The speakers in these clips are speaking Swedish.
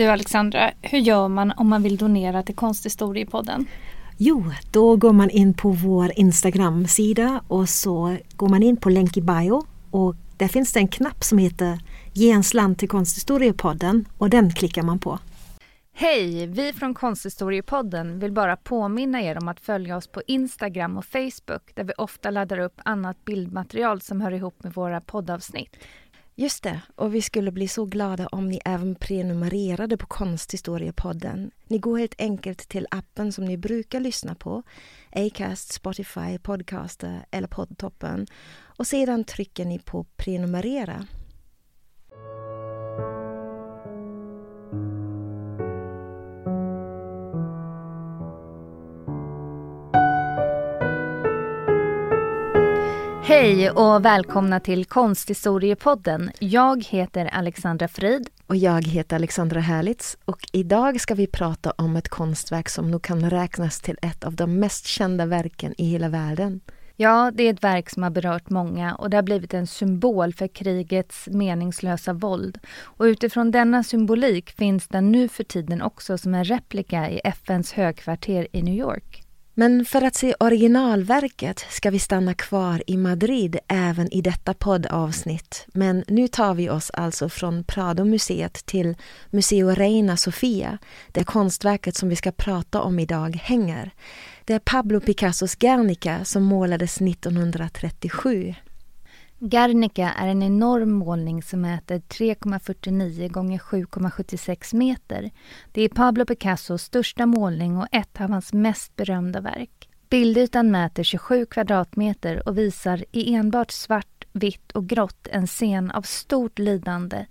Du Alexandra, hur gör man om man vill donera till Konsthistoriepodden? Jo, då går man in på vår Instagram-sida och så går man in på länk i bio och där finns det en knapp som heter Ge en slant till Konsthistoriepodden och den klickar man på. Hej! Vi från Konsthistoriepodden vill bara påminna er om att följa oss på Instagram och Facebook där vi ofta laddar upp annat bildmaterial som hör ihop med våra poddavsnitt. Just det, och vi skulle bli så glada om ni även prenumererade på Konsthistoriepodden. Ni går helt enkelt till appen som ni brukar lyssna på, Acast, Spotify, Podcaster eller Poddtoppen och sedan trycker ni på prenumerera. Hej och välkomna till Konsthistoriepodden. Jag heter Alexandra Frid. Och jag heter Alexandra Härlitz och idag ska vi prata om ett konstverk som nog kan räknas till ett av de mest kända verken i hela världen. Ja, det är ett verk som har berört många och det har blivit en symbol för krigets meningslösa våld. Och utifrån denna symbolik finns den nu för tiden också som en replika i FNs högkvarter i New York. Men för att se originalverket ska vi stanna kvar i Madrid även i detta poddavsnitt. Men nu tar vi oss alltså från Prado-museet till Museo Reina Sofia, där konstverket som vi ska prata om idag hänger. Det är Pablo Picassos Guernica som målades 1937. Guernica är en enorm målning som mäter 3,49 gånger 7,76 meter. Det är Pablo Picassos största målning och ett av hans mest berömda verk. Bildytan mäter 27 kvadratmeter och visar i enbart svart, vitt och grått en scen av stort lidande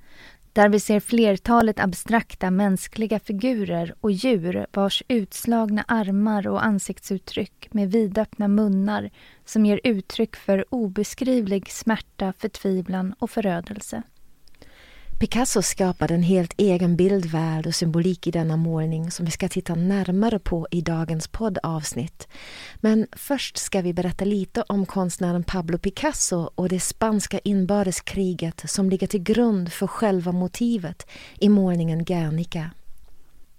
där vi ser flertalet abstrakta mänskliga figurer och djur vars utslagna armar och ansiktsuttryck med vidöppna munnar som ger uttryck för obeskrivlig smärta, förtvivlan och förödelse. Picasso skapade en helt egen bildvärld och symbolik i denna målning som vi ska titta närmare på i dagens poddavsnitt. Men först ska vi berätta lite om konstnären Pablo Picasso och det spanska inbördeskriget som ligger till grund för själva motivet i målningen Guernica.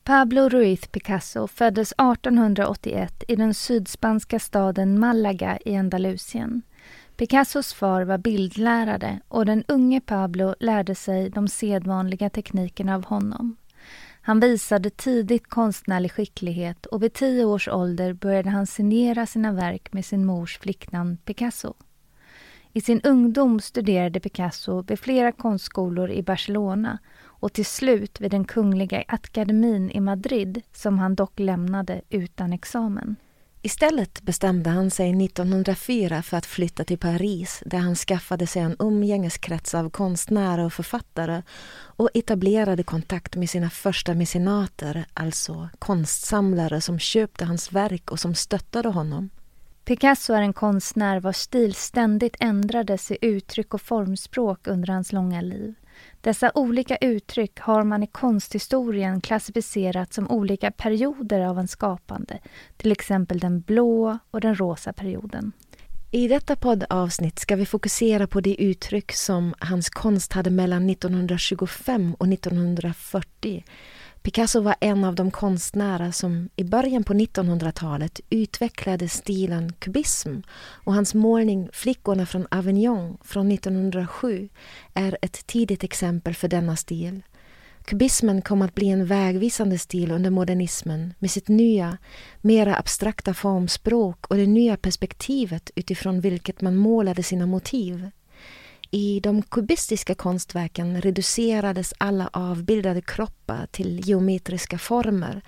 Pablo Ruiz Picasso föddes 1881 i den sydspanska staden Malaga i Andalusien. Picassos far var bildlärare och den unge Pablo lärde sig de sedvanliga teknikerna av honom. Han visade tidigt konstnärlig skicklighet och vid tio års ålder började han signera sina verk med sin mors flicknamn Picasso. I sin ungdom studerade Picasso vid flera konstskolor i Barcelona och till slut vid den Kungliga Akademin i Madrid som han dock lämnade utan examen. Istället bestämde han sig 1904 för att flytta till Paris där han skaffade sig en umgängeskrets av konstnärer och författare och etablerade kontakt med sina första mecenater, alltså konstsamlare som köpte hans verk och som stöttade honom. Picasso är en konstnär vars stil ständigt ändrades i uttryck och formspråk under hans långa liv. Dessa olika uttryck har man i konsthistorien klassificerat som olika perioder av en skapande, till exempel den blå och den rosa perioden. I detta poddavsnitt ska vi fokusera på de uttryck som hans konst hade mellan 1925 och 1940 Picasso var en av de konstnärer som i början på 1900-talet utvecklade stilen kubism och hans målning Flickorna från Avignon från 1907 är ett tidigt exempel för denna stil. Kubismen kom att bli en vägvisande stil under modernismen med sitt nya, mera abstrakta formspråk och det nya perspektivet utifrån vilket man målade sina motiv. I de kubistiska konstverken reducerades alla avbildade kroppar till geometriska former.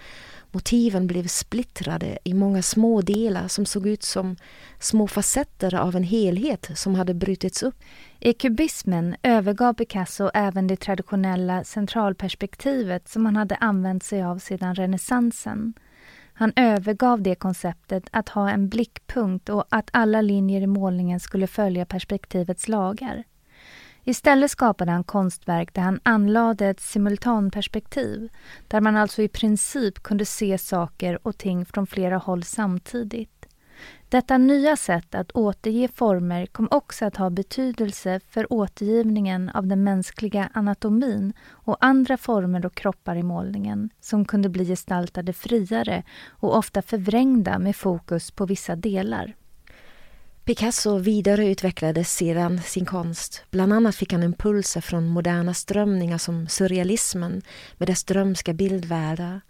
Motiven blev splittrade i många små delar som såg ut som små facetter av en helhet som hade brutits upp. I kubismen övergav Picasso även det traditionella centralperspektivet som han hade använt sig av sedan renässansen. Han övergav det konceptet att ha en blickpunkt och att alla linjer i målningen skulle följa perspektivets lagar. Istället skapade han konstverk där han anlade ett simultanperspektiv, där man alltså i princip kunde se saker och ting från flera håll samtidigt. Detta nya sätt att återge former kom också att ha betydelse för återgivningen av den mänskliga anatomin och andra former och kroppar i målningen som kunde bli gestaltade friare och ofta förvrängda med fokus på vissa delar. Picasso vidareutvecklade sedan sin konst. Bland annat fick han impulser från moderna strömningar som surrealismen med dess drömska bildvärldar.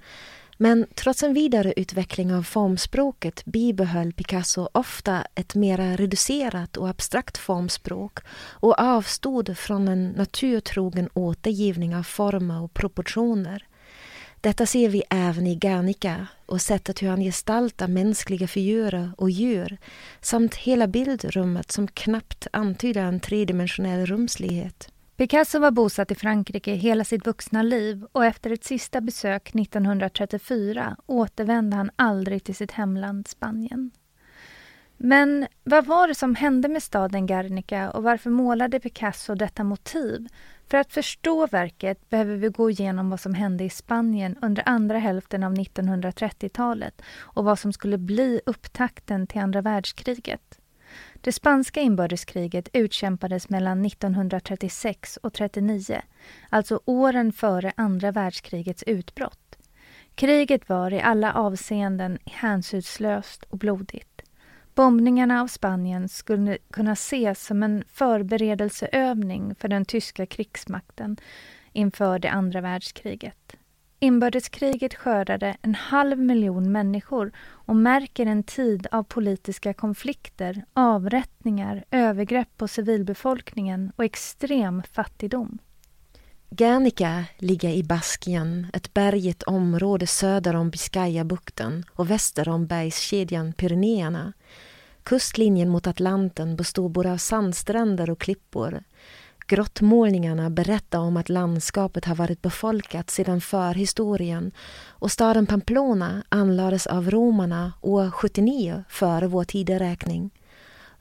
Men trots en vidareutveckling av formspråket bibehöll Picasso ofta ett mera reducerat och abstrakt formspråk och avstod från en naturtrogen återgivning av former och proportioner. Detta ser vi även i Guernica och sättet hur han gestaltar mänskliga figurer och djur samt hela bildrummet som knappt antyder en tredimensionell rumslighet. Picasso var bosatt i Frankrike hela sitt vuxna liv och efter ett sista besök 1934 återvände han aldrig till sitt hemland Spanien. Men vad var det som hände med staden Guernica och varför målade Picasso detta motiv? För att förstå verket behöver vi gå igenom vad som hände i Spanien under andra hälften av 1930-talet och vad som skulle bli upptakten till andra världskriget. Det spanska inbördeskriget utkämpades mellan 1936 och 1939, alltså åren före andra världskrigets utbrott. Kriget var i alla avseenden hänsynslöst och blodigt. Bombningarna av Spanien skulle kunna ses som en förberedelseövning för den tyska krigsmakten inför det andra världskriget. Inbördeskriget skördade en halv miljon människor och märker en tid av politiska konflikter, avrättningar, övergrepp på civilbefolkningen och extrem fattigdom. Guernica ligger i Baskien, ett bergigt område söder om Biscayabukten och väster om bergskedjan Pyrenéerna. Kustlinjen mot Atlanten består både av sandstränder och klippor. Grottmålningarna berättar om att landskapet har varit befolkat sedan förhistorien och staden Pamplona anlades av romarna år 79 före vår tideräkning.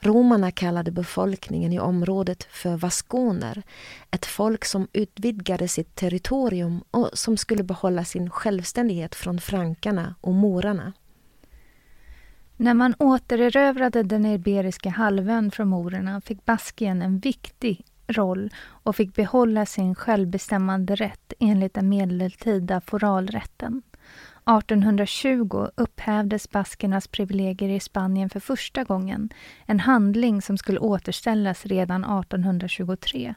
Romarna kallade befolkningen i området för vaskoner, ett folk som utvidgade sitt territorium och som skulle behålla sin självständighet från frankarna och morarna. När man återerövrade den iberiska halvön från morerna fick Baskien en viktig roll och fick behålla sin självbestämmande rätt enligt den medeltida foralrätten. 1820 upphävdes baskernas privilegier i Spanien för första gången, en handling som skulle återställas redan 1823.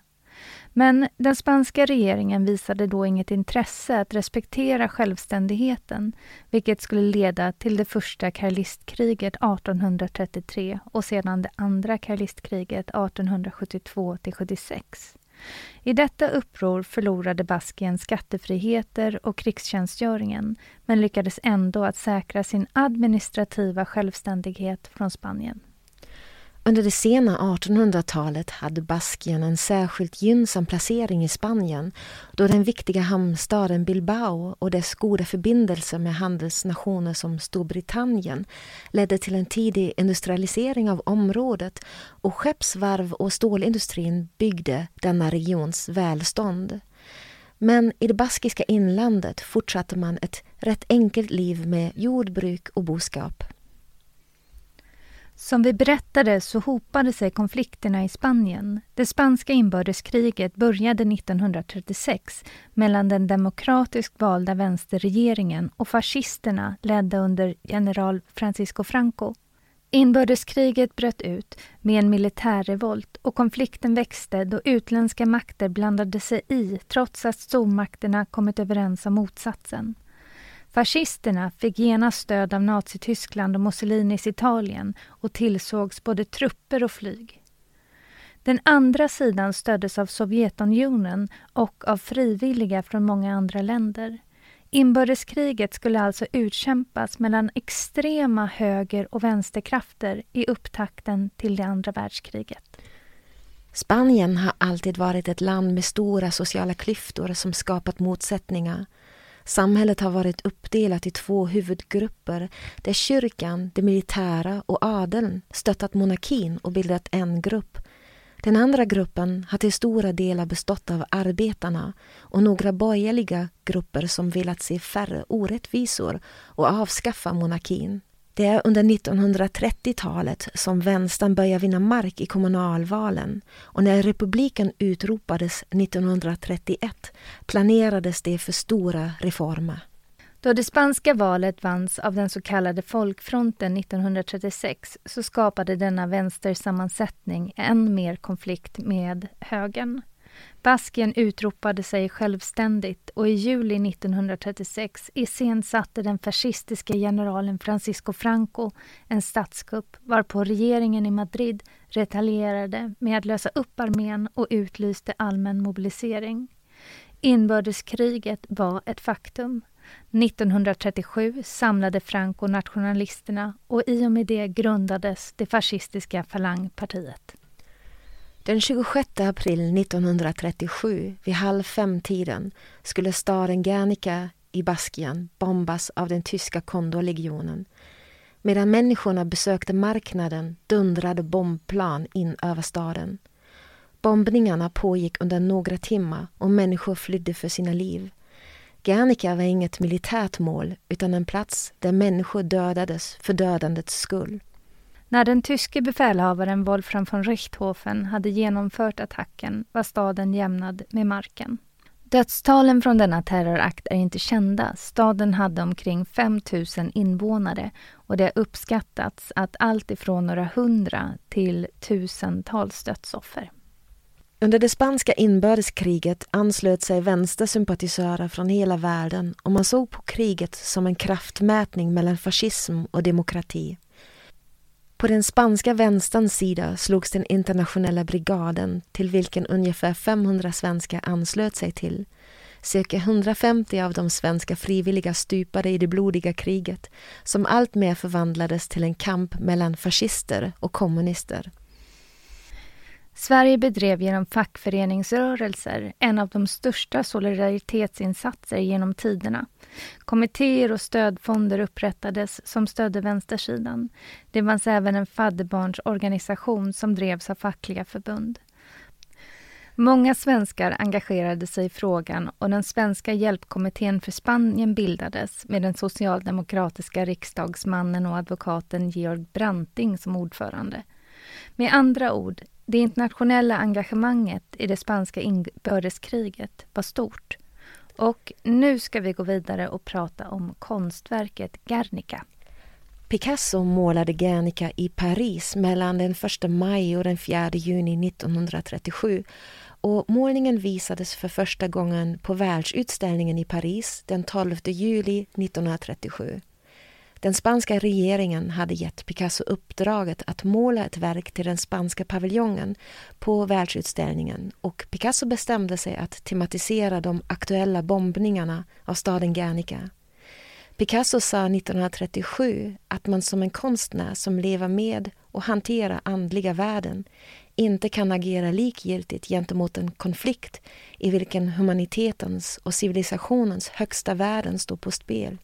Men den spanska regeringen visade då inget intresse att respektera självständigheten vilket skulle leda till det första karlistkriget 1833 och sedan det andra karlistkriget 1872-76. I detta uppror förlorade Baskien skattefriheter och krigstjänstgöringen men lyckades ändå att säkra sin administrativa självständighet från Spanien. Under det sena 1800-talet hade Baskien en särskilt gynnsam placering i Spanien då den viktiga hamnstaden Bilbao och dess goda förbindelser med handelsnationer som Storbritannien ledde till en tidig industrialisering av området och skeppsvarv och stålindustrin byggde denna regions välstånd. Men i det baskiska inlandet fortsatte man ett rätt enkelt liv med jordbruk och boskap. Som vi berättade så hopade sig konflikterna i Spanien. Det spanska inbördeskriget började 1936 mellan den demokratiskt valda vänsterregeringen och fascisterna ledda under general Francisco Franco. Inbördeskriget bröt ut med en militärrevolt och konflikten växte då utländska makter blandade sig i trots att stormakterna kommit överens om motsatsen. Fascisterna fick genast stöd av Nazityskland och Mussolinis Italien och tillsågs både trupper och flyg. Den andra sidan stöddes av Sovjetunionen och av frivilliga från många andra länder. Inbördeskriget skulle alltså utkämpas mellan extrema höger och vänsterkrafter i upptakten till det andra världskriget. Spanien har alltid varit ett land med stora sociala klyftor som skapat motsättningar Samhället har varit uppdelat i två huvudgrupper där kyrkan, det militära och adeln stöttat monarkin och bildat en grupp. Den andra gruppen har till stora delar bestått av arbetarna och några borgerliga grupper som velat se färre orättvisor och avskaffa monarkin. Det är under 1930-talet som vänstern börjar vinna mark i kommunalvalen och när republiken utropades 1931 planerades det för stora reformer. Då det spanska valet vanns av den så kallade Folkfronten 1936 så skapade denna vänstersammansättning än mer konflikt med högern. Baskien utropade sig självständigt och i juli 1936 iscensatte den fascistiska generalen Francisco Franco en statskupp varpå regeringen i Madrid retalierade med att lösa upp armén och utlyste allmän mobilisering. Inbördeskriget var ett faktum. 1937 samlade Franco nationalisterna och i och med det grundades det fascistiska Falangpartiet. Den 26 april 1937 vid halv fem-tiden skulle staden Guernica i Baskien bombas av den tyska Kondolegionen. Medan människorna besökte marknaden dundrade bombplan in över staden. Bombningarna pågick under några timmar och människor flydde för sina liv. Guernica var inget militärt mål utan en plats där människor dödades för dödandets skull. När den tyske befälhavaren Wolfram von Richthofen hade genomfört attacken var staden jämnad med marken. Dödstalen från denna terrorakt är inte kända. Staden hade omkring 5 000 invånare och det har uppskattats att allt ifrån några hundra till tusentals dödsoffer. Under det spanska inbördeskriget anslöt sig vänstersympatisörer från hela världen och man såg på kriget som en kraftmätning mellan fascism och demokrati. På den spanska vänsterns sida slogs den internationella brigaden till vilken ungefär 500 svenskar anslöt sig till. Cirka 150 av de svenska frivilliga stupade i det blodiga kriget som alltmer förvandlades till en kamp mellan fascister och kommunister. Sverige bedrev genom fackföreningsrörelser en av de största solidaritetsinsatser genom tiderna. Kommittéer och stödfonder upprättades som stödde vänstersidan. Det fanns även en fadderbarnsorganisation som drevs av fackliga förbund. Många svenskar engagerade sig i frågan och den svenska hjälpkommittén för Spanien bildades med den socialdemokratiska riksdagsmannen och advokaten Georg Branting som ordförande. Med andra ord, det internationella engagemanget i det spanska inbördeskriget var stort. Och nu ska vi gå vidare och prata om konstverket Guernica. Picasso målade Guernica i Paris mellan den 1 maj och den 4 juni 1937 och målningen visades för första gången på världsutställningen i Paris den 12 juli 1937. Den spanska regeringen hade gett Picasso uppdraget att måla ett verk till den spanska paviljongen på världsutställningen och Picasso bestämde sig att tematisera de aktuella bombningarna av staden Guernica. Picasso sa 1937 att man som en konstnär som lever med och hanterar andliga värden inte kan agera likgiltigt gentemot en konflikt i vilken humanitetens och civilisationens högsta värden står på spel.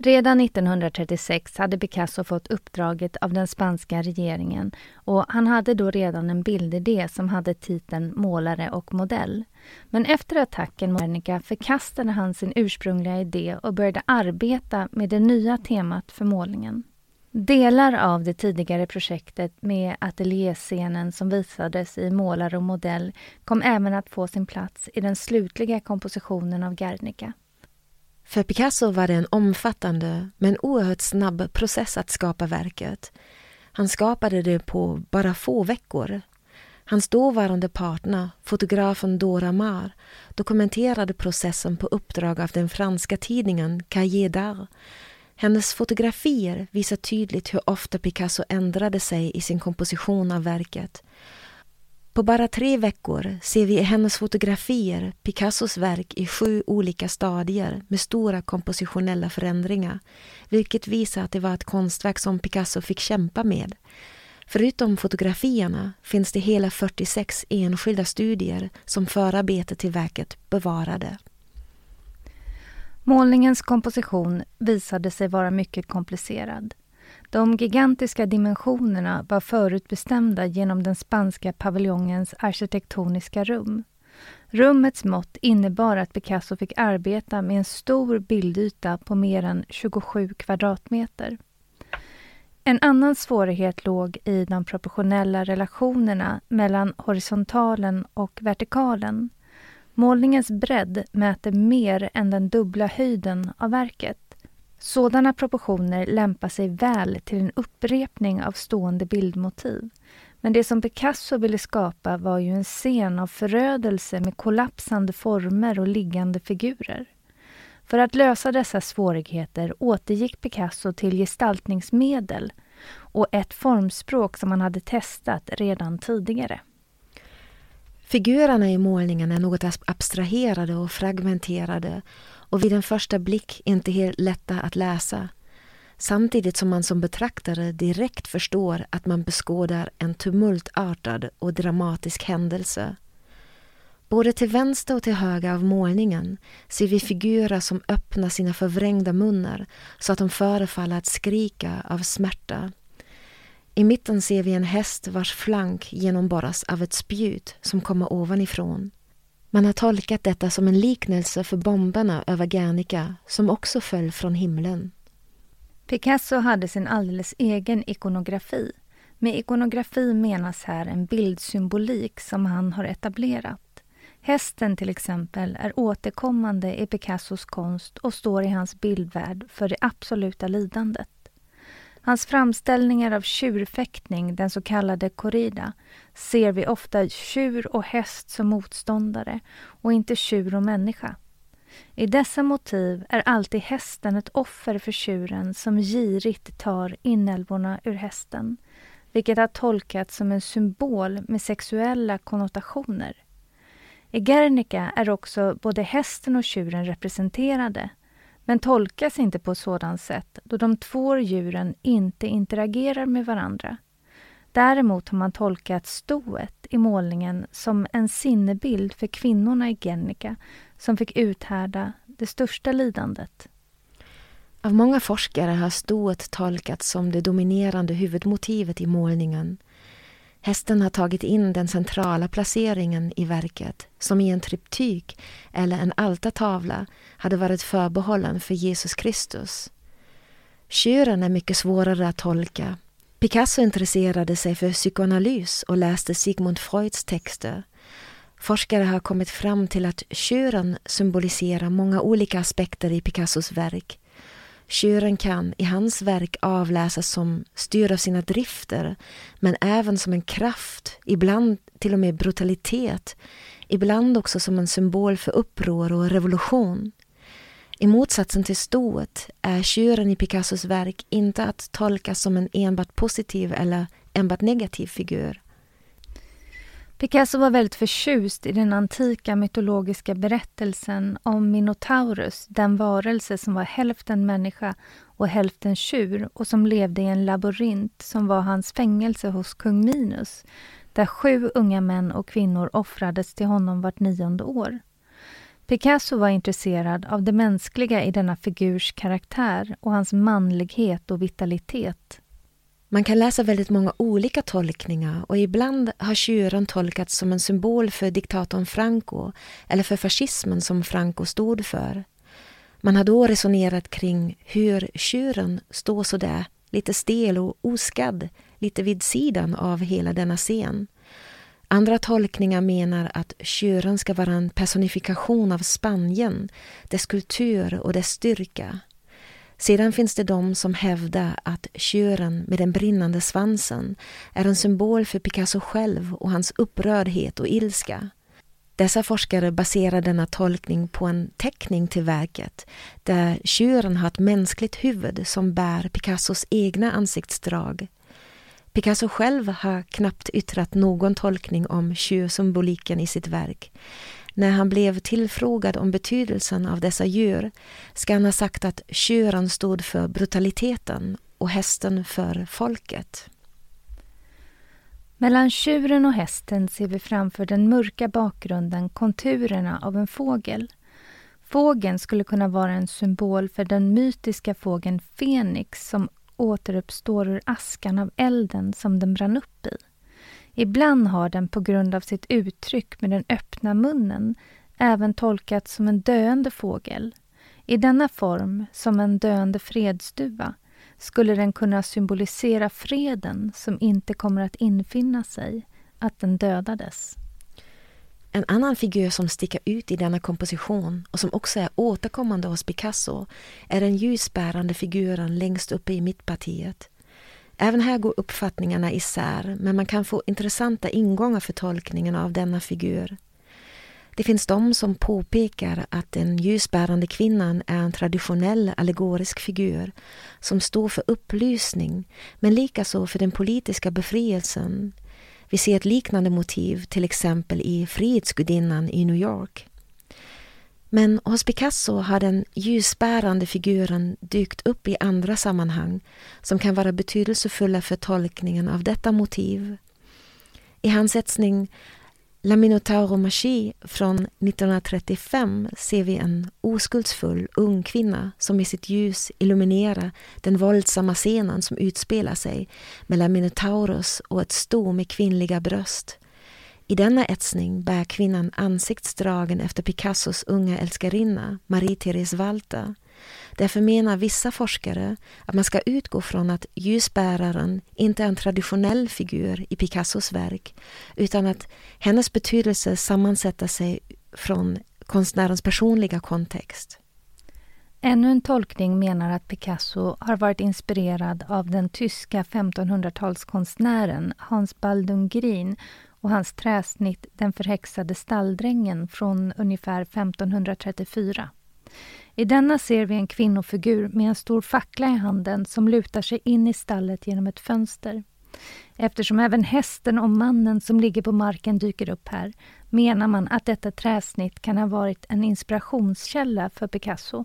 Redan 1936 hade Picasso fått uppdraget av den spanska regeringen och han hade då redan en bildidé som hade titeln Målare och modell. Men efter attacken mot Guernica förkastade han sin ursprungliga idé och började arbeta med det nya temat för målningen. Delar av det tidigare projektet med ateljéscenen som visades i Målare och modell kom även att få sin plats i den slutliga kompositionen av Guernica. För Picasso var det en omfattande men oerhört snabb process att skapa verket. Han skapade det på bara få veckor. Hans dåvarande partner, fotografen Dora Maar, dokumenterade processen på uppdrag av den franska tidningen Cahiers d'Art. Hennes fotografier visar tydligt hur ofta Picasso ändrade sig i sin komposition av verket. På bara tre veckor ser vi i hennes fotografier Picassos verk i sju olika stadier med stora kompositionella förändringar, vilket visar att det var ett konstverk som Picasso fick kämpa med. Förutom fotografierna finns det hela 46 enskilda studier som förarbete till verket bevarade. Målningens komposition visade sig vara mycket komplicerad. De gigantiska dimensionerna var förutbestämda genom den spanska paviljongens arkitektoniska rum. Rummets mått innebar att Picasso fick arbeta med en stor bildyta på mer än 27 kvadratmeter. En annan svårighet låg i de proportionella relationerna mellan horisontalen och vertikalen. Målningens bredd mäter mer än den dubbla höjden av verket. Sådana proportioner lämpar sig väl till en upprepning av stående bildmotiv. Men det som Picasso ville skapa var ju en scen av förödelse med kollapsande former och liggande figurer. För att lösa dessa svårigheter återgick Picasso till gestaltningsmedel och ett formspråk som han hade testat redan tidigare. Figurerna i målningen är något abstraherade och fragmenterade och vid en första blick inte helt lätta att läsa. Samtidigt som man som betraktare direkt förstår att man beskådar en tumultartad och dramatisk händelse. Både till vänster och till höger av målningen ser vi figurer som öppnar sina förvrängda munnar så att de förefaller att skrika av smärta. I mitten ser vi en häst vars flank genomborras av ett spjut som kommer ovanifrån. Man har tolkat detta som en liknelse för bomberna över Guernica som också föll från himlen. Picasso hade sin alldeles egen ikonografi. Med ikonografi menas här en bildsymbolik som han har etablerat. Hästen till exempel är återkommande i Picassos konst och står i hans bildvärld för det absoluta lidandet. Hans framställningar av tjurfäktning, den så kallade corrida, ser vi ofta tjur och häst som motståndare och inte tjur och människa. I dessa motiv är alltid hästen ett offer för tjuren som girigt tar inälvorna ur hästen, vilket har tolkats som en symbol med sexuella konnotationer. I Guernica är också både hästen och tjuren representerade, men tolkas inte på ett sådant sätt då de två djuren inte interagerar med varandra. Däremot har man tolkat stoet i målningen som en sinnebild för kvinnorna i Guernica som fick uthärda det största lidandet. Av många forskare har stoet tolkats som det dominerande huvudmotivet i målningen. Hästen har tagit in den centrala placeringen i verket som i en triptyk eller en altartavla hade varit förbehållen för Jesus Kristus. Tjuren är mycket svårare att tolka. Picasso intresserade sig för psykoanalys och läste Sigmund Freuds texter. Forskare har kommit fram till att tjuren symboliserar många olika aspekter i Picassos verk. Tjuren kan i hans verk avläsas som styrd av sina drifter men även som en kraft, ibland till och med brutalitet, ibland också som en symbol för uppror och revolution. I motsatsen till stoet är tjuren i Picassos verk inte att tolka som en enbart positiv eller enbart negativ figur. Picasso var väldigt förtjust i den antika mytologiska berättelsen om Minotaurus, den varelse som var hälften människa och hälften tjur och som levde i en labyrint som var hans fängelse hos kung Minus, där sju unga män och kvinnor offrades till honom vart nionde år. Picasso var intresserad av det mänskliga i denna figurs karaktär och hans manlighet och vitalitet. Man kan läsa väldigt många olika tolkningar och ibland har tjuren tolkats som en symbol för diktatorn Franco eller för fascismen som Franco stod för. Man har då resonerat kring hur tjuren står sådär lite stel och oskadd, lite vid sidan av hela denna scen. Andra tolkningar menar att tjuren ska vara en personifikation av Spanien, dess kultur och dess styrka. Sedan finns det de som hävdar att tjuren med den brinnande svansen är en symbol för Picasso själv och hans upprördhet och ilska. Dessa forskare baserar denna tolkning på en teckning till verket där tjuren har ett mänskligt huvud som bär Picassos egna ansiktsdrag. Picasso själv har knappt yttrat någon tolkning om tjursymboliken i sitt verk. När han blev tillfrågad om betydelsen av dessa djur ska han ha sagt att tjuren stod för brutaliteten och hästen för folket. Mellan tjuren och hästen ser vi framför den mörka bakgrunden konturerna av en fågel. Fågeln skulle kunna vara en symbol för den mytiska fågeln Fenix som återuppstår ur askan av elden som den brann upp i. Ibland har den på grund av sitt uttryck med den öppna munnen även tolkats som en döende fågel. I denna form, som en döende fredsduva, skulle den kunna symbolisera freden som inte kommer att infinna sig, att den dödades. En annan figur som sticker ut i denna komposition och som också är återkommande hos Picasso är den ljusbärande figuren längst uppe i mittpartiet. Även här går uppfattningarna isär men man kan få intressanta ingångar för tolkningen av denna figur. Det finns de som påpekar att den ljusbärande kvinnan är en traditionell allegorisk figur som står för upplysning men likaså för den politiska befrielsen. Vi ser ett liknande motiv till exempel i Frihetsgudinnan i New York. Men hos Picasso har den ljusbärande figuren dykt upp i andra sammanhang som kan vara betydelsefulla för tolkningen av detta motiv. I hans etsning La Minotauro Machi från 1935 ser vi en oskuldsfull ung kvinna som i sitt ljus illuminerar den våldsamma scenen som utspelar sig mellan Minotauros och ett sto med kvinnliga bröst. I denna etsning bär kvinnan ansiktsdragen efter Picassos unga älskarinna Marie-Therese Walter. Därför menar vissa forskare att man ska utgå från att ljusbäraren inte är en traditionell figur i Picassos verk utan att hennes betydelse sammansätter sig från konstnärens personliga kontext. Ännu en tolkning menar att Picasso har varit inspirerad av den tyska 1500-talskonstnären Hans Baldung och hans träsnitt Den förhäxade stalldrängen från ungefär 1534. I denna ser vi en kvinnofigur med en stor fackla i handen som lutar sig in i stallet genom ett fönster. Eftersom även hästen och mannen som ligger på marken dyker upp här menar man att detta träsnitt kan ha varit en inspirationskälla för Picasso.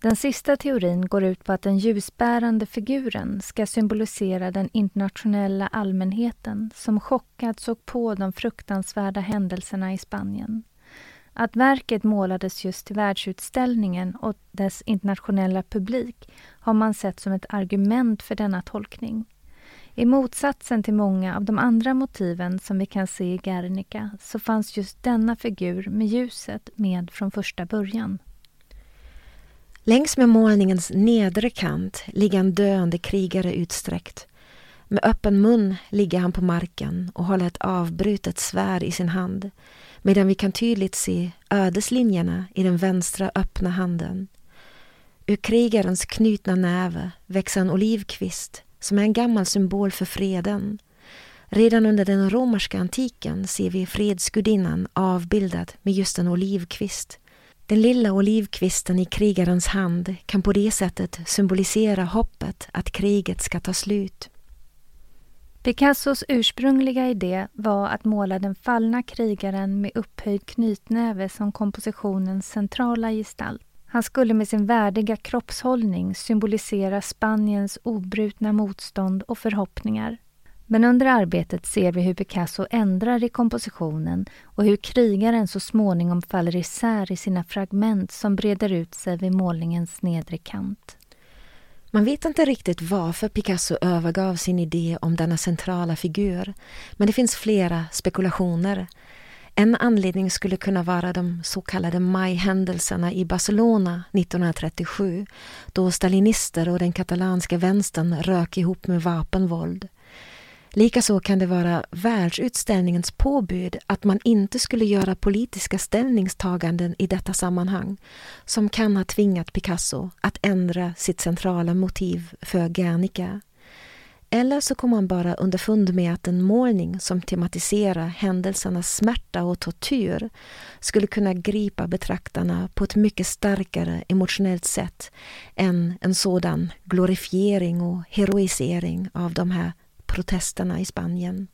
Den sista teorin går ut på att den ljusbärande figuren ska symbolisera den internationella allmänheten som chockad såg på de fruktansvärda händelserna i Spanien. Att verket målades just till världsutställningen och dess internationella publik har man sett som ett argument för denna tolkning. I motsatsen till många av de andra motiven som vi kan se i Guernica så fanns just denna figur med ljuset med från första början. Längs med målningens nedre kant ligger en döende krigare utsträckt. Med öppen mun ligger han på marken och håller ett avbrutet svärd i sin hand medan vi kan tydligt se ödeslinjerna i den vänstra öppna handen. Ur krigarens knutna näve växer en olivkvist som är en gammal symbol för freden. Redan under den romerska antiken ser vi fredsgudinnan avbildad med just en olivkvist. Den lilla olivkvisten i krigarens hand kan på det sättet symbolisera hoppet att kriget ska ta slut. Picassos ursprungliga idé var att måla den fallna krigaren med upphöjd knytnäve som kompositionens centrala gestalt. Han skulle med sin värdiga kroppshållning symbolisera Spaniens obrutna motstånd och förhoppningar. Men under arbetet ser vi hur Picasso ändrar i kompositionen och hur krigaren så småningom faller isär i sina fragment som breder ut sig vid målningens nedre kant. Man vet inte riktigt varför Picasso övergav sin idé om denna centrala figur, men det finns flera spekulationer. En anledning skulle kunna vara de så kallade majhändelserna i Barcelona 1937 då stalinister och den katalanska vänstern rök ihop med vapenvåld. Likaså kan det vara världsutställningens påbud att man inte skulle göra politiska ställningstaganden i detta sammanhang som kan ha tvingat Picasso att ändra sitt centrala motiv för Guernica. Eller så kom man bara underfund med att en målning som tematiserar händelsernas smärta och tortyr skulle kunna gripa betraktarna på ett mycket starkare emotionellt sätt än en sådan glorifiering och heroisering av de här protesterna i Spanien.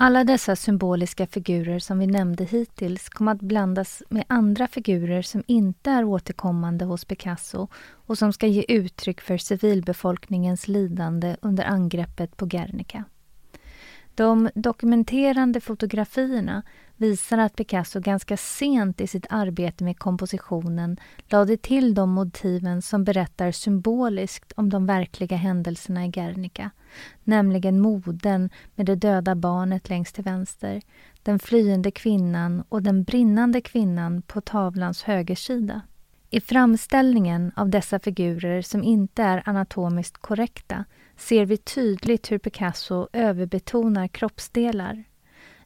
Alla dessa symboliska figurer som vi nämnde hittills kom att blandas med andra figurer som inte är återkommande hos Picasso och som ska ge uttryck för civilbefolkningens lidande under angreppet på Guernica. De dokumenterande fotografierna visar att Picasso ganska sent i sitt arbete med kompositionen lade till de motiven som berättar symboliskt om de verkliga händelserna i Guernica, nämligen moden med det döda barnet längst till vänster, den flyende kvinnan och den brinnande kvinnan på tavlans högersida. I framställningen av dessa figurer som inte är anatomiskt korrekta ser vi tydligt hur Picasso överbetonar kroppsdelar.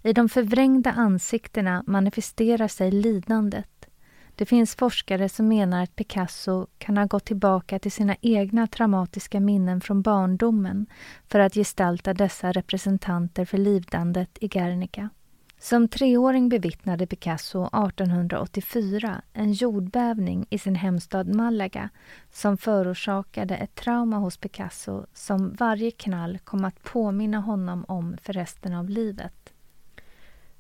I de förvrängda ansiktena manifesterar sig lidandet. Det finns forskare som menar att Picasso kan ha gått tillbaka till sina egna traumatiska minnen från barndomen för att gestalta dessa representanter för lidandet i Guernica. Som treåring bevittnade Picasso 1884 en jordbävning i sin hemstad Malaga som förorsakade ett trauma hos Picasso som varje knall kom att påminna honom om för resten av livet.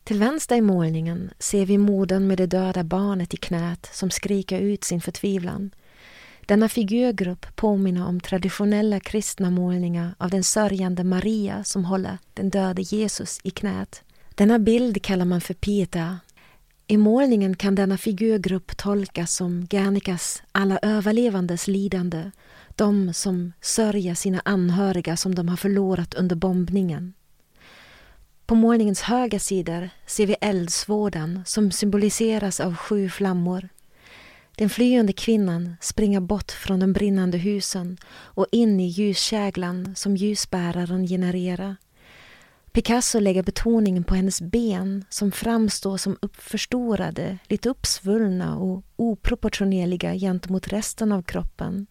Till vänster i målningen ser vi modern med det döda barnet i knät som skriker ut sin förtvivlan. Denna figurgrupp påminner om traditionella kristna målningar av den sörjande Maria som håller den döde Jesus i knät. Denna bild kallar man för Pieta. I målningen kan denna figurgrupp tolkas som Gernikas alla överlevandes lidande, de som sörjer sina anhöriga som de har förlorat under bombningen. På målningens höga sidor ser vi eldsvådan som symboliseras av sju flammor. Den flyende kvinnan springer bort från de brinnande husen och in i ljuskäglan som ljusbäraren genererar. Picasso lägger betoningen på hennes ben som framstår som uppförstorade, lite uppsvullna och oproportionerliga gentemot resten av kroppen.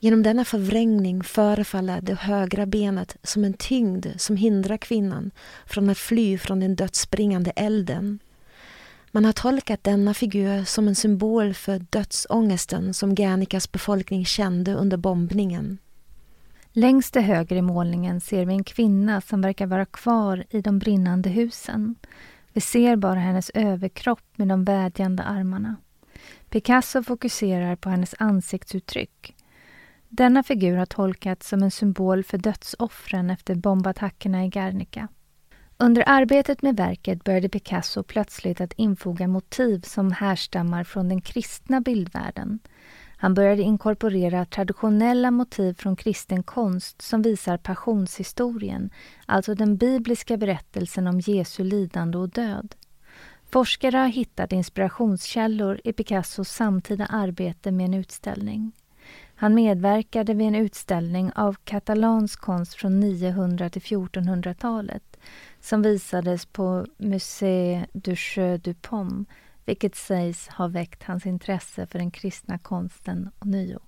Genom denna förvrängning förefaller det högra benet som en tyngd som hindrar kvinnan från att fly från den dödsbringande elden. Man har tolkat denna figur som en symbol för dödsångesten som Guernicas befolkning kände under bombningen. Längst till höger i målningen ser vi en kvinna som verkar vara kvar i de brinnande husen. Vi ser bara hennes överkropp med de vädjande armarna. Picasso fokuserar på hennes ansiktsuttryck. Denna figur har tolkats som en symbol för dödsoffren efter bombattackerna i Guernica. Under arbetet med verket började Picasso plötsligt att infoga motiv som härstammar från den kristna bildvärlden. Han började inkorporera traditionella motiv från kristen konst som visar passionshistorien, alltså den bibliska berättelsen om Jesu lidande och död. Forskare har hittat inspirationskällor i Picassos samtida arbete med en utställning. Han medverkade vid en utställning av katalansk konst från 900 till 1400-talet som visades på Musée du Jeu du Pomme vilket sägs ha väckt hans intresse för den kristna konsten ånyo.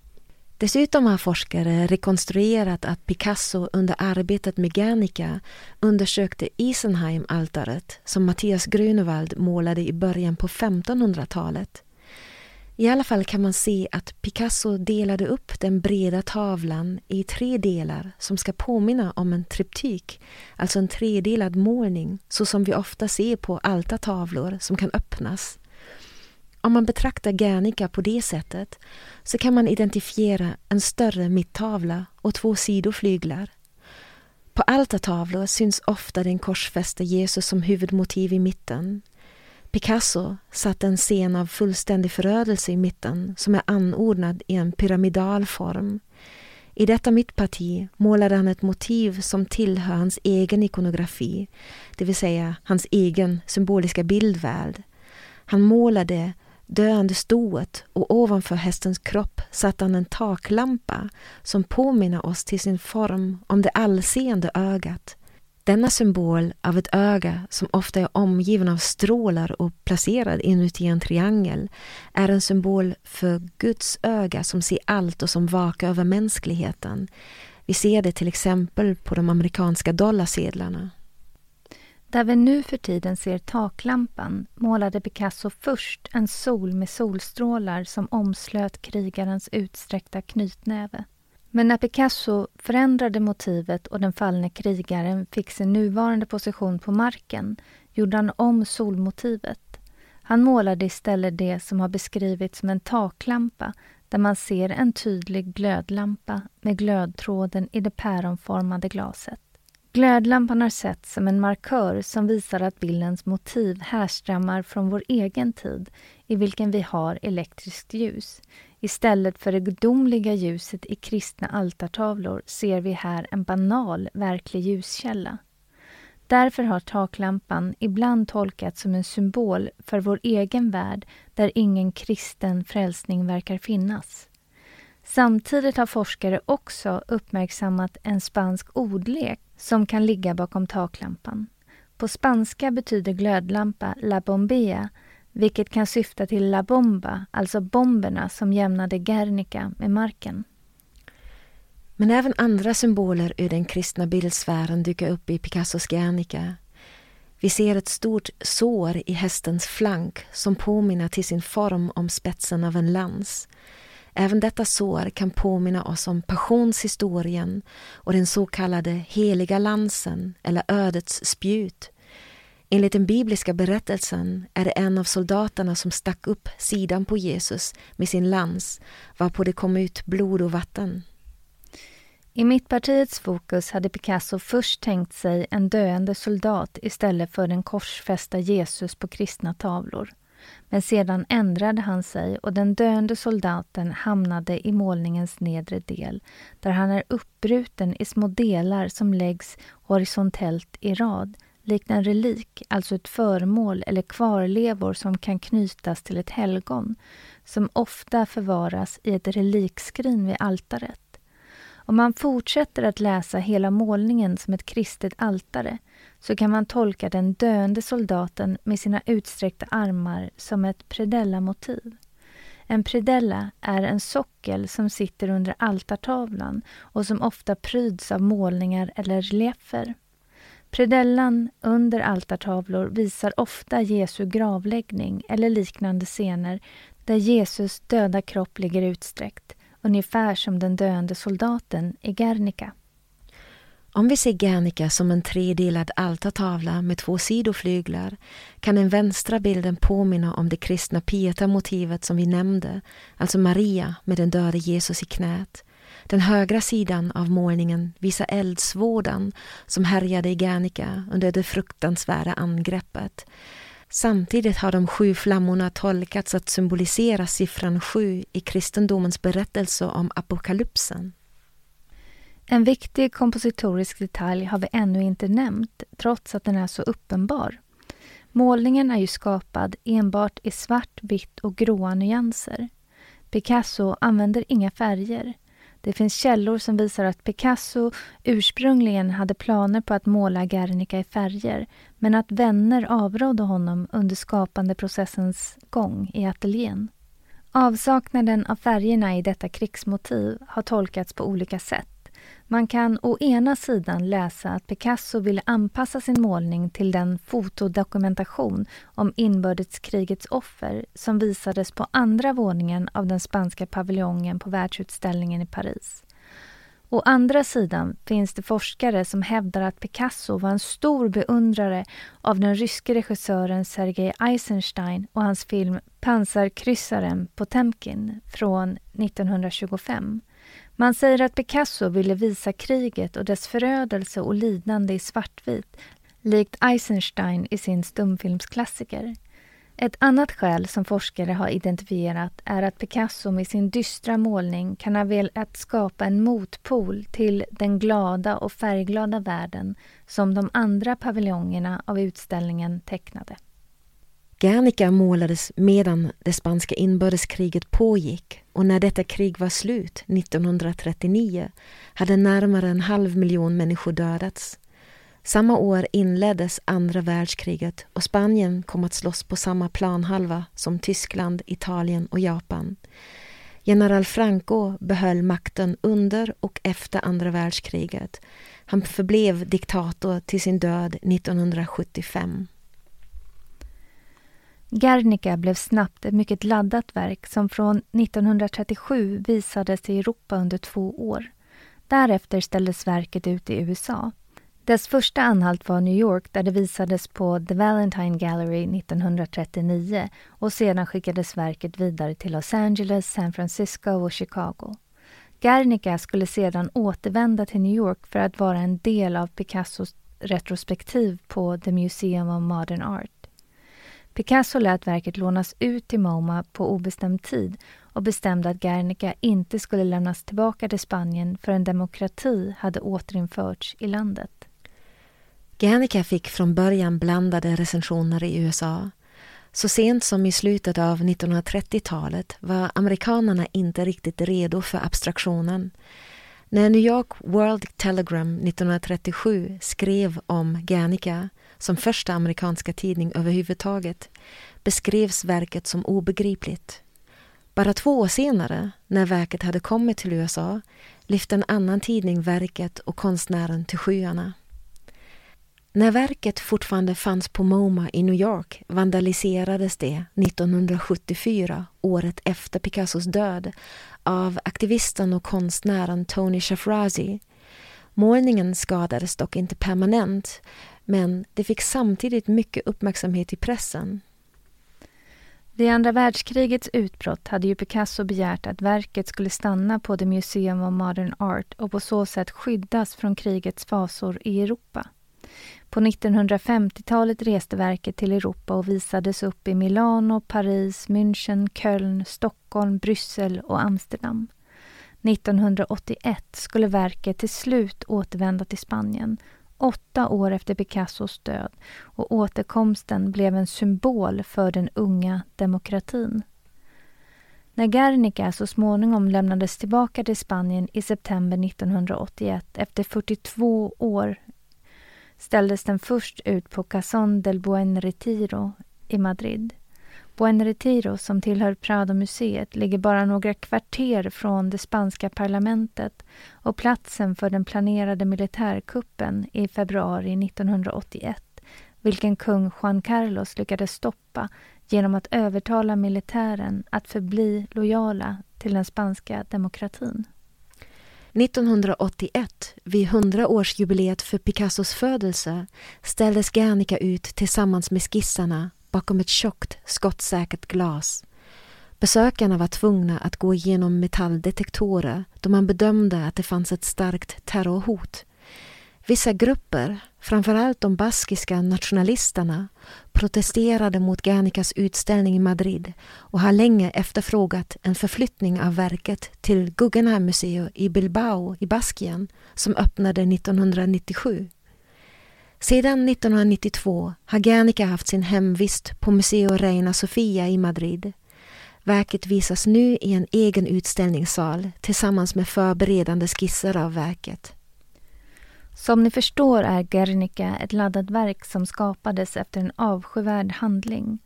Dessutom har forskare rekonstruerat att Picasso under arbetet med Guernica undersökte Isenheim-altaret som Mattias Grünewald målade i början på 1500-talet. I alla fall kan man se att Picasso delade upp den breda tavlan i tre delar som ska påminna om en triptyk, alltså en tredelad målning så som vi ofta ser på altartavlor som kan öppnas. Om man betraktar Guernica på det sättet så kan man identifiera en större mittavla och två sidoflyglar. På altartavlor syns ofta den korsfäste Jesus som huvudmotiv i mitten. Picasso satte en scen av fullständig förödelse i mitten som är anordnad i en pyramidal form. I detta mittparti målade han ett motiv som tillhör hans egen ikonografi, det vill säga hans egen symboliska bildvärld. Han målade döende stoet och ovanför hästens kropp satte han en taklampa som påminner oss till sin form om det allseende ögat. Denna symbol av ett öga som ofta är omgiven av strålar och placerad inuti en triangel är en symbol för Guds öga som ser allt och som vakar över mänskligheten. Vi ser det till exempel på de amerikanska dollarsedlarna. Där vi nu för tiden ser taklampan målade Picasso först en sol med solstrålar som omslöt krigarens utsträckta knytnäve. Men när Picasso förändrade motivet och den fallne krigaren fick sin nuvarande position på marken gjorde han om solmotivet. Han målade istället det som har beskrivits som en taklampa där man ser en tydlig glödlampa med glödtråden i det päronformade glaset. Glödlampan har setts som en markör som visar att bildens motiv härstammar från vår egen tid i vilken vi har elektriskt ljus. Istället för det gudomliga ljuset i kristna altartavlor ser vi här en banal verklig ljuskälla. Därför har taklampan ibland tolkats som en symbol för vår egen värld där ingen kristen frälsning verkar finnas. Samtidigt har forskare också uppmärksammat en spansk ordlek som kan ligga bakom taklampan. På spanska betyder glödlampa la bombea, vilket kan syfta till la bomba, alltså bomberna som jämnade Guernica med marken. Men även andra symboler ur den kristna bildsfären dyker upp i Picassos Guernica. Vi ser ett stort sår i hästens flank som påminner till sin form om spetsen av en lans. Även detta sår kan påminna oss om passionshistorien och den så kallade heliga lansen eller ödets spjut. Enligt den bibliska berättelsen är det en av soldaterna som stack upp sidan på Jesus med sin lans varpå det kom ut blod och vatten. I Mittpartiets fokus hade Picasso först tänkt sig en döende soldat istället för den korsfästa Jesus på kristna tavlor. Men sedan ändrade han sig och den döende soldaten hamnade i målningens nedre del där han är uppbruten i små delar som läggs horisontellt i rad likt en relik, alltså ett föremål eller kvarlevor som kan knytas till ett helgon som ofta förvaras i ett relikskrin vid altaret. Om man fortsätter att läsa hela målningen som ett kristet altare så kan man tolka den döende soldaten med sina utsträckta armar som ett predella-motiv. En predella är en sockel som sitter under altartavlan och som ofta pryds av målningar eller reliefer. Predellan under altartavlor visar ofta Jesu gravläggning eller liknande scener där Jesus döda kropp ligger utsträckt ungefär som den döende soldaten i Guernica. Om vi ser Guernica som en tredelad altartavla med två sidoflyglar kan den vänstra bilden påminna om det kristna Pieta-motivet som vi nämnde, alltså Maria med den döde Jesus i knät. Den högra sidan av målningen visar eldsvådan som härjade i Guernica under det fruktansvärda angreppet. Samtidigt har de sju flammorna tolkats att symbolisera siffran sju i kristendomens berättelse om apokalypsen. En viktig kompositorisk detalj har vi ännu inte nämnt, trots att den är så uppenbar. Målningen är ju skapad enbart i svart, vitt och gråa nyanser. Picasso använder inga färger. Det finns källor som visar att Picasso ursprungligen hade planer på att måla Guernica i färger men att vänner avrådde honom under skapandeprocessens gång i ateljén. Avsaknaden av färgerna i detta krigsmotiv har tolkats på olika sätt. Man kan å ena sidan läsa att Picasso ville anpassa sin målning till den fotodokumentation om inbördeskrigets offer som visades på andra våningen av den spanska paviljongen på världsutställningen i Paris. Å andra sidan finns det forskare som hävdar att Picasso var en stor beundrare av den ryske regissören Sergej Eisenstein och hans film Pansarkryssaren Potemkin från 1925 man säger att Picasso ville visa kriget och dess förödelse och lidande i svartvit, likt Eisenstein i sin stumfilmsklassiker. Ett annat skäl som forskare har identifierat är att Picasso med sin dystra målning kan ha velat skapa en motpol till den glada och färgglada världen som de andra paviljongerna av utställningen tecknade. Guernica målades medan det spanska inbördeskriget pågick och när detta krig var slut 1939 hade närmare en halv miljon människor dödats. Samma år inleddes andra världskriget och Spanien kom att slåss på samma planhalva som Tyskland, Italien och Japan. General Franco behöll makten under och efter andra världskriget. Han förblev diktator till sin död 1975. Guernica blev snabbt ett mycket laddat verk som från 1937 visades i Europa under två år. Därefter ställdes verket ut i USA. Dess första anhalt var New York där det visades på The Valentine Gallery 1939 och sedan skickades verket vidare till Los Angeles, San Francisco och Chicago. Guernica skulle sedan återvända till New York för att vara en del av Picassos retrospektiv på The Museum of Modern Art. Picasso lät verket lånas ut till MoMA på obestämd tid och bestämde att Guernica inte skulle lämnas tillbaka till Spanien förrän demokrati hade återinförts i landet. Guernica fick från början blandade recensioner i USA. Så sent som i slutet av 1930-talet var amerikanerna inte riktigt redo för abstraktionen. När New York World Telegram 1937 skrev om Guernica som första amerikanska tidning överhuvudtaget beskrevs verket som obegripligt. Bara två år senare, när verket hade kommit till USA, lyfte en annan tidning verket och konstnären till skyarna. När verket fortfarande fanns på MoMA i New York vandaliserades det 1974, året efter Picassos död, av aktivisten och konstnären Tony Shafrazi. Målningen skadades dock inte permanent, men det fick samtidigt mycket uppmärksamhet i pressen. Vid andra världskrigets utbrott hade ju Picasso begärt att verket skulle stanna på The Museum of Modern Art och på så sätt skyddas från krigets fasor i Europa. På 1950-talet reste verket till Europa och visades upp i Milano, Paris, München, Köln, Stockholm, Bryssel och Amsterdam. 1981 skulle verket till slut återvända till Spanien, åtta år efter Picassos död och återkomsten blev en symbol för den unga demokratin. När Guernica så småningom lämnades tillbaka till Spanien i september 1981 efter 42 år ställdes den först ut på Cason del Buen Retiro i Madrid. Buen Retiro, som tillhör Prado-museet, ligger bara några kvarter från det spanska parlamentet och platsen för den planerade militärkuppen i februari 1981 vilken kung Juan Carlos lyckades stoppa genom att övertala militären att förbli lojala till den spanska demokratin. 1981, vid 100-årsjubileet för Picassos födelse, ställdes Guernica ut tillsammans med skissarna bakom ett tjockt, skottsäkert glas. Besökarna var tvungna att gå igenom metalldetektorer då man bedömde att det fanns ett starkt terrorhot. Vissa grupper, framförallt de baskiska nationalisterna, protesterade mot Guernicas utställning i Madrid och har länge efterfrågat en förflyttning av verket till Guggenheim Museum i Bilbao i Baskien som öppnade 1997. Sedan 1992 har Guernica haft sin hemvist på Museo Reina Sofia i Madrid. Verket visas nu i en egen utställningssal tillsammans med förberedande skisser av verket. Som ni förstår är Guernica ett laddat verk som skapades efter en avskyvärd handling.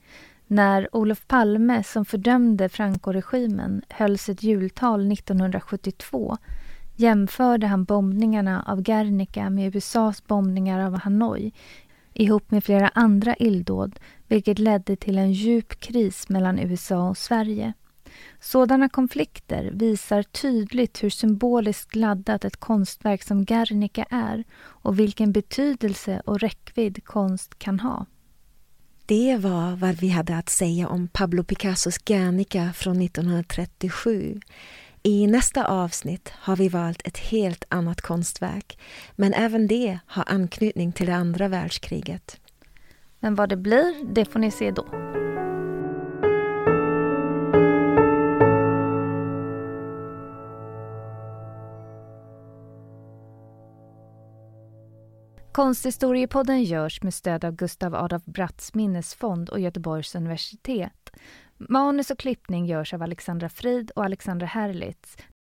När Olof Palme, som fördömde Franco-regimen, höll sitt jultal 1972 jämförde han bombningarna av Guernica med USAs bombningar av Hanoi ihop med flera andra illdåd vilket ledde till en djup kris mellan USA och Sverige. Sådana konflikter visar tydligt hur symboliskt laddat ett konstverk som Guernica är och vilken betydelse och räckvidd konst kan ha. Det var vad vi hade att säga om Pablo Picassos Guernica från 1937. I nästa avsnitt har vi valt ett helt annat konstverk men även det har anknytning till det andra världskriget. Men vad det blir, det får ni se då. Konsthistoriepodden görs med stöd av Gustav Adolf Bratts minnesfond och Göteborgs universitet. Manus och klippning görs av Alexandra Frid och Alexandra Herlitz.